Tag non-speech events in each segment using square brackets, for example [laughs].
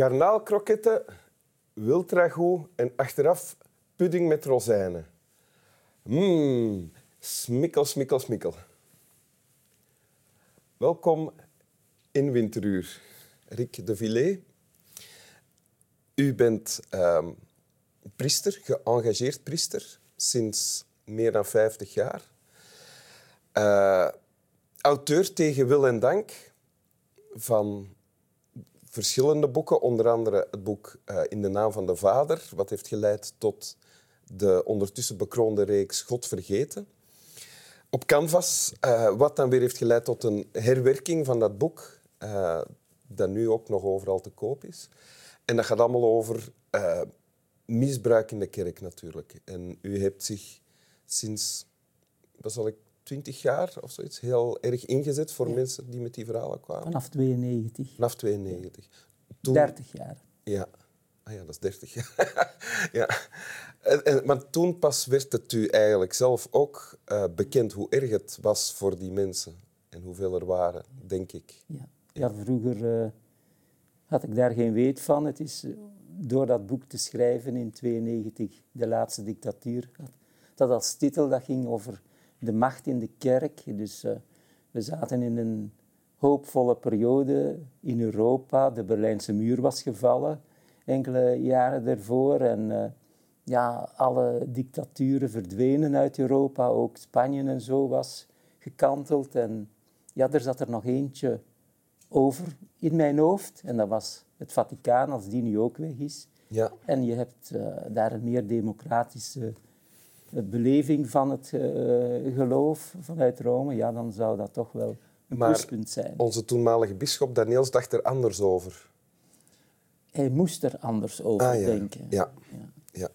Garnaalkroketten, wildragout en achteraf pudding met rozijnen. Mmm, smikkel, smikkel, smikkel. Welkom in Winteruur. Rick de Villet. U bent ehm, priester, geëngageerd priester, sinds meer dan 50 jaar. Eh, auteur tegen wil en dank van verschillende boeken, onder andere het boek eh, In de naam van de Vader, wat heeft geleid tot de ondertussen bekroonde reeks God vergeten. Op Canvas, uh, wat dan weer heeft geleid tot een herwerking van dat boek, uh, dat nu ook nog overal te koop is. En dat gaat allemaal over misbruik in de kerk natuurlijk. En u hebt zich sinds, wat zal ik, 20 jaar of zoiets heel erg ingezet voor mensen die met die verhalen kwamen. Vanaf 92. Vanaf 92. Toen... 30 jaar. Ja. Ah ja, dat is 30 jaar. [laughs] ja. En, en, maar toen pas werd het u eigenlijk zelf ook uh, bekend hoe erg het was voor die mensen. En hoeveel er waren, denk ik. Ja, ja vroeger uh, had ik daar geen weet van. Het is uh, door dat boek te schrijven in 92, De Laatste Dictatuur, dat als titel dat ging over de macht in de kerk. Dus uh, we zaten in een hoopvolle periode in Europa. De Berlijnse muur was gevallen enkele jaren daarvoor. En uh, ja, alle dictaturen verdwenen uit Europa. Ook Spanje en zo was gekanteld. En ja, er zat er nog eentje over in mijn hoofd. En dat was het Vaticaan, als die nu ook weg is. Ja. En je hebt uh, daar een meer democratische beleving van het uh, geloof vanuit Rome, ja, dan zou dat toch wel een maar zijn. onze toenmalige bisschop Daniels dacht er anders over. Hij moest er anders over ah, ja. denken. Ja. ja. Ja.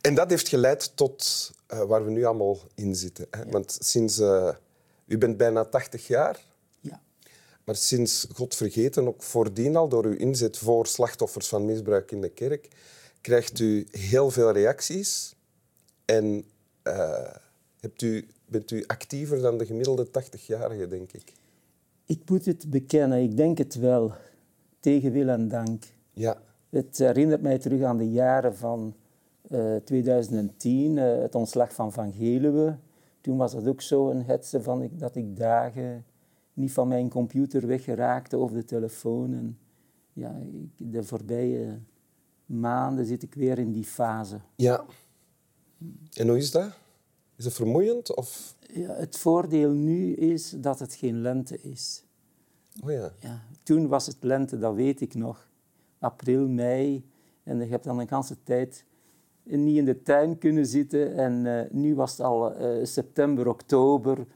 En dat heeft geleid tot uh, waar we nu allemaal in zitten. Hè? Ja. Want sinds... Uh, u bent bijna 80 jaar. Ja. Maar sinds God vergeten, ook voordien al door uw inzet voor slachtoffers van misbruik in de kerk, krijgt u heel veel reacties en uh, hebt u, bent u actiever dan de gemiddelde 80-jarige, denk ik? Ik moet het bekennen, ik denk het wel. Tegen wil en dank. Ja. Het herinnert mij terug aan de jaren van uh, 2010, uh, het ontslag van Van Geluwe. Toen was het ook zo een hetze van ik, dat ik dagen niet van mijn computer weggeraakte of de telefoon. En ja, ik, de voorbije maanden zit ik weer in die fase. Ja. En hoe is dat? Is het vermoeiend? Of? Ja, het voordeel nu is dat het geen lente is. Oh ja. ja. Toen was het lente, dat weet ik nog. April, mei. En je hebt dan een ganse tijd niet in de tuin kunnen zitten. En uh, nu was het al uh, september, oktober.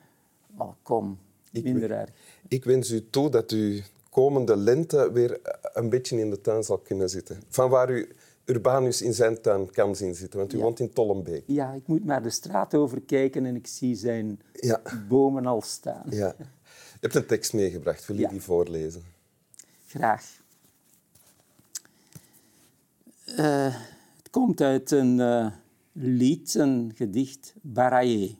Oh, kom, minder erg. Ik wens u toe dat u komende lente weer een beetje in de tuin zal kunnen zitten. Van waar u Urbanus in zijn tuin kan zien zitten, want u Ja. woont in Tollenbeek. Ja, ik moet maar de straat overkijken en ik zie zijn Ja. bomen al staan. Ja. [laughs] Je hebt een tekst meegebracht. Wil je die voorlezen? Graag. Eh, het komt uit een eh, lied, een gedicht, Baraye.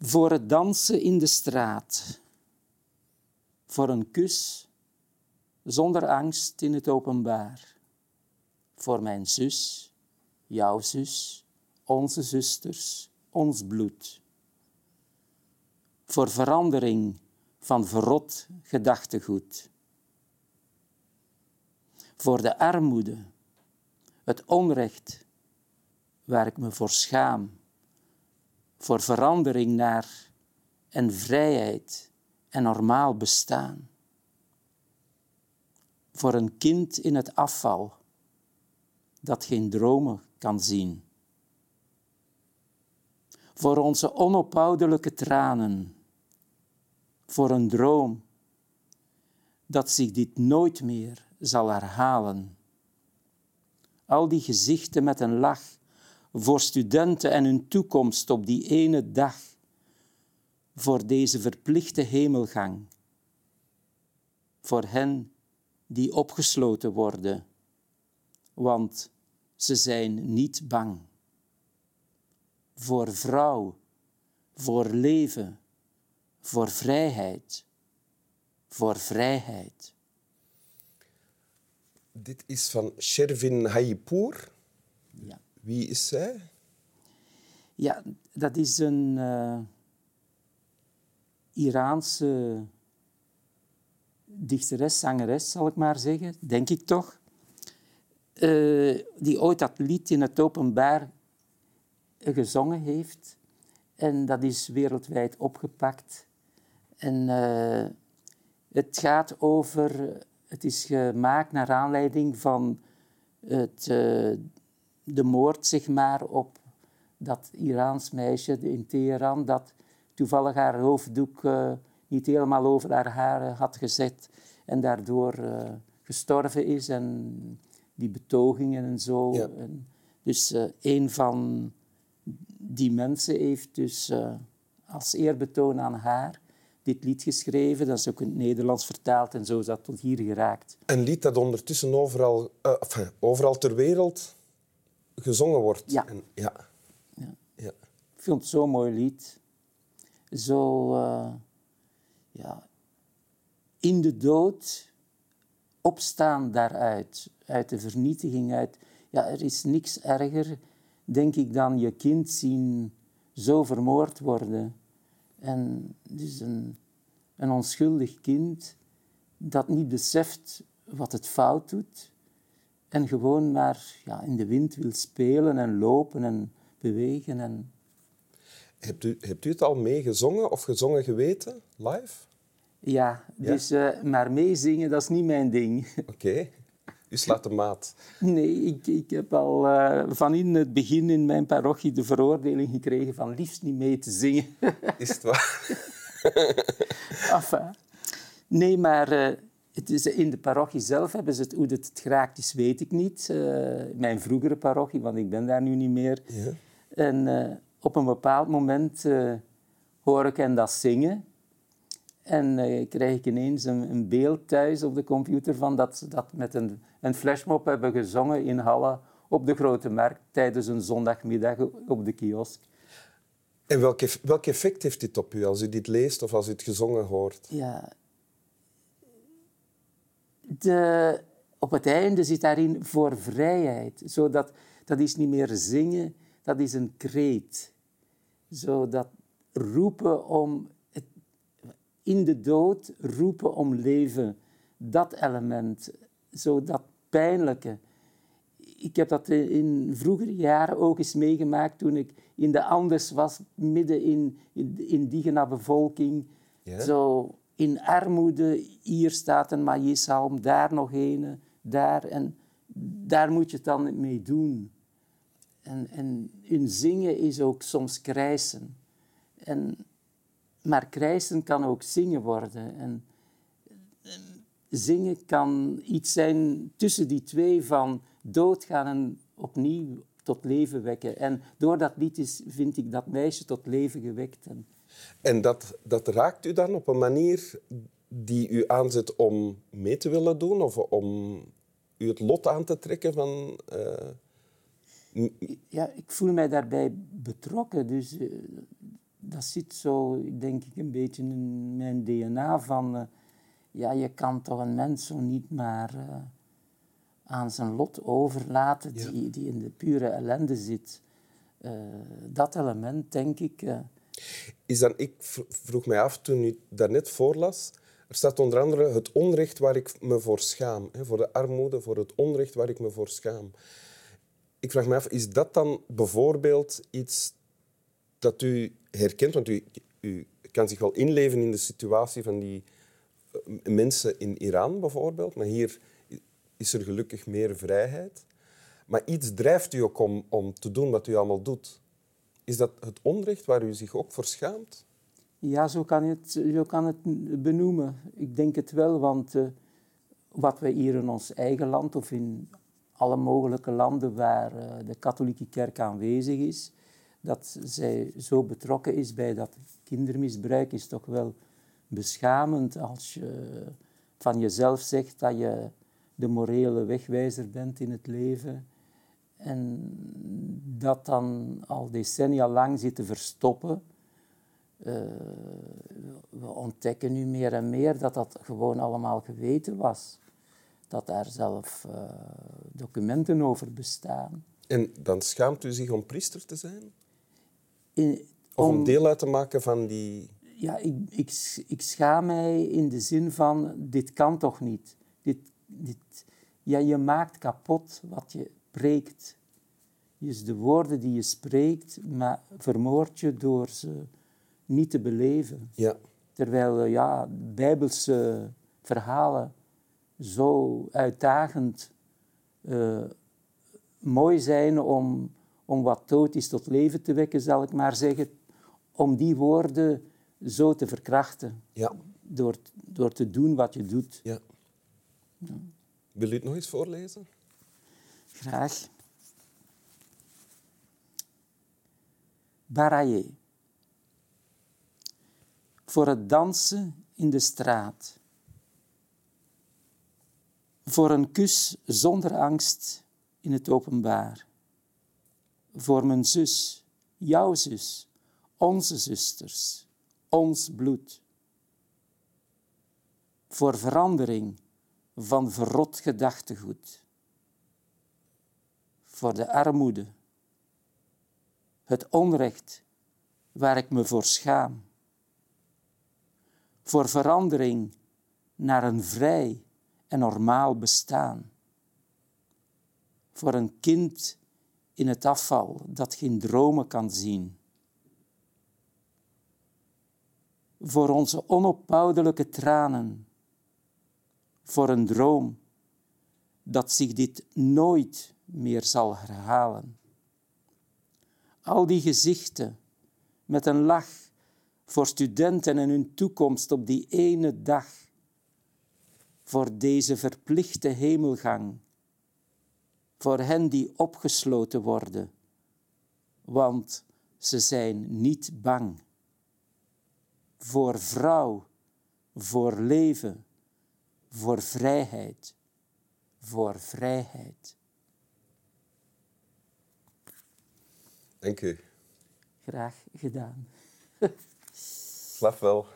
Voor het dansen in de straat. Voor een kus zonder angst in het openbaar. Voor mijn zus, jouw zus, onze zusters, ons bloed. Voor verandering van verrot gedachtegoed. Voor de armoede, het onrecht waar ik me voor schaam. Voor verandering naar en vrijheid en normaal bestaan. Voor een kind in het afval dat geen dromen kan zien. Voor onze onophoudelijke tranen. Voor een droom dat zich dit nooit meer zal herhalen. Al die gezichten met een lach voor studenten en hun toekomst op die ene dag, voor deze verplichte hemelgang, voor hen die opgesloten worden, want ze zijn niet bang. Voor vrouw, voor leven, voor vrijheid, voor vrijheid. Dit is van Shervin Hayipour. Ja. Wie is zij? Ja, dat is een uh, Iraanse dichteres, zangeres, zal ik maar zeggen, denk ik toch. Uh, die ooit dat lied in het openbaar gezongen heeft. En dat is wereldwijd opgepakt. En uh, het gaat over, het is gemaakt naar aanleiding van het, uh, de moord zeg maar, op dat Iraans meisje in Teheran dat toevallig haar hoofddoek niet helemaal over haar haren had gezet en daardoor uh, gestorven is en die betogingen en zo. Ja. En dus uh, een van die mensen heeft dus als eerbetoon aan haar dit lied geschreven. Dat is ook in het Nederlands vertaald en zo is dat tot hier geraakt. Een lied dat ondertussen overal, enfin, overal ter wereld gezongen wordt. Ja. En, ja. Ja. ja. Ik vind het zo'n mooi lied. Zo, ja, in de dood, opstaan daaruit, uit de vernietiging, uit... Ja, er is niks erger, denk ik, dan je kind zien zo vermoord worden. En dus een, een onschuldig kind dat niet beseft wat het fout doet en gewoon maar ja, in de wind wil spelen en lopen en bewegen. En... Hebt, u, hebt u het al meegezongen of gezongen geweten, live? Ja, dus uh, maar meezingen, dat is niet mijn ding. [laughs] Oké. Okay. U slaat de maat. Nee, ik, ik heb al uh, van in het begin in mijn parochie de veroordeling gekregen van liefst niet mee te zingen. [laughs] Is het waar? [laughs] enfin, nee, maar uh, het is in de parochie zelf hebben ze het, hoe het geraakt is, weet ik niet. Uh, mijn vroegere parochie, want ik ben daar nu niet meer. Ja. En op een bepaald moment hoor ik hen dat zingen. En krijg ik ineens een, een, beeld thuis op de computer van dat ze dat met een, een flashmob hebben gezongen in Halle op de Grote Markt tijdens een zondagmiddag op de kiosk. En welk, welk effect heeft dit op u als u dit leest of als u het gezongen hoort? Ja, de, op het einde zit daarin voor vrijheid. Zodat, dat is niet meer zingen, dat is een kreet. Zodat roepen om in de dood, roepen om leven. Dat element, zo dat pijnlijke. Ik heb dat in vroegere jaren ook eens meegemaakt toen ik in de Andes was, midden in, in de indigene bevolking. Ja? Zo in armoede, hier staat een maïshalm, daar nog een, daar. En daar moet je het dan mee doen. En, en hun zingen is ook soms krijsen. En, maar krijsen kan ook zingen worden. En, en zingen kan iets zijn tussen die twee van doodgaan en opnieuw tot leven wekken. En door dat lied is, vind ik dat meisje tot leven gewekt. En, en dat, dat raakt u dan op een manier die u aanzet om mee te willen doen of om u het lot aan te trekken van... Uh... Ja, ik voel mij daarbij betrokken. Dus uh, dat zit zo, denk ik, een beetje in mijn DNA van... Uh, ja, je kan toch een mens zo niet maar aan zijn lot overlaten Ja. die, die in de pure ellende zit. dat element, denk ik is dan, ik vroeg mij af toen u daarnet voorlas, er staat onder andere het onrecht waar ik me voor schaam. Hè, voor de armoede, voor het onrecht waar ik me voor schaam. Ik vraag me af, is dat dan bijvoorbeeld iets dat u herkent? Want u, u kan zich wel inleven in de situatie van die mensen in Iran bijvoorbeeld, maar hier is er gelukkig meer vrijheid. Maar iets drijft u ook om, om te doen wat u allemaal doet. Is dat het onrecht waar u zich ook voor schaamt? Ja, zo kan het, zo kan het benoemen. Ik denk het wel, want uh, wat we hier in ons eigen land of in alle mogelijke landen waar uh, de katholieke kerk aanwezig is, dat zij zo betrokken is bij dat kindermisbruik, is toch wel beschamend als je van jezelf zegt dat je de morele wegwijzer bent in het leven. En dat dan al decennia lang zit te verstoppen. Uh, we ontdekken nu meer en meer dat dat gewoon allemaal geweten was. dat daar zelf uh, documenten over bestaan. En dan schaamt u zich om priester te zijn? In, of om, deel uit te maken van die... Ja, ik, ik, ik schaam mij in de zin van, dit kan toch niet? Dit, dit, ja, je maakt kapot wat je preekt. Dus de woorden die je spreekt, maar vermoord je door ze niet te beleven. Ja. Terwijl ja, bijbelse verhalen zo uitdagend uh, mooi zijn om, om wat dood is tot leven te wekken, zal ik maar zeggen, om die woorden zo te verkrachten. Ja. Door, door te doen wat je doet. Ja. ja. Wil u het nog eens voorlezen? Graag. Baraye. Voor het dansen in de straat. Voor een kus zonder angst in het openbaar. Voor mijn zus, jouw zus, onze zusters, ons bloed. Voor verandering van verrot gedachtegoed. Voor de armoede, het onrecht waar ik me voor schaam. Voor verandering naar een vrij en normaal bestaan. Voor een kind in het afval dat geen dromen kan zien. Voor onze onophoudelijke tranen. Voor een droom dat zich dit nooit meer zal herhalen. Al die gezichten met een lach voor studenten en hun toekomst op die ene dag voor deze verplichte hemelgang, voor hen die opgesloten worden, want ze zijn niet bang. Voor vrouw, voor leven, voor vrijheid, voor vrijheid. Dank u. Graag gedaan. [laughs] Slaf wel.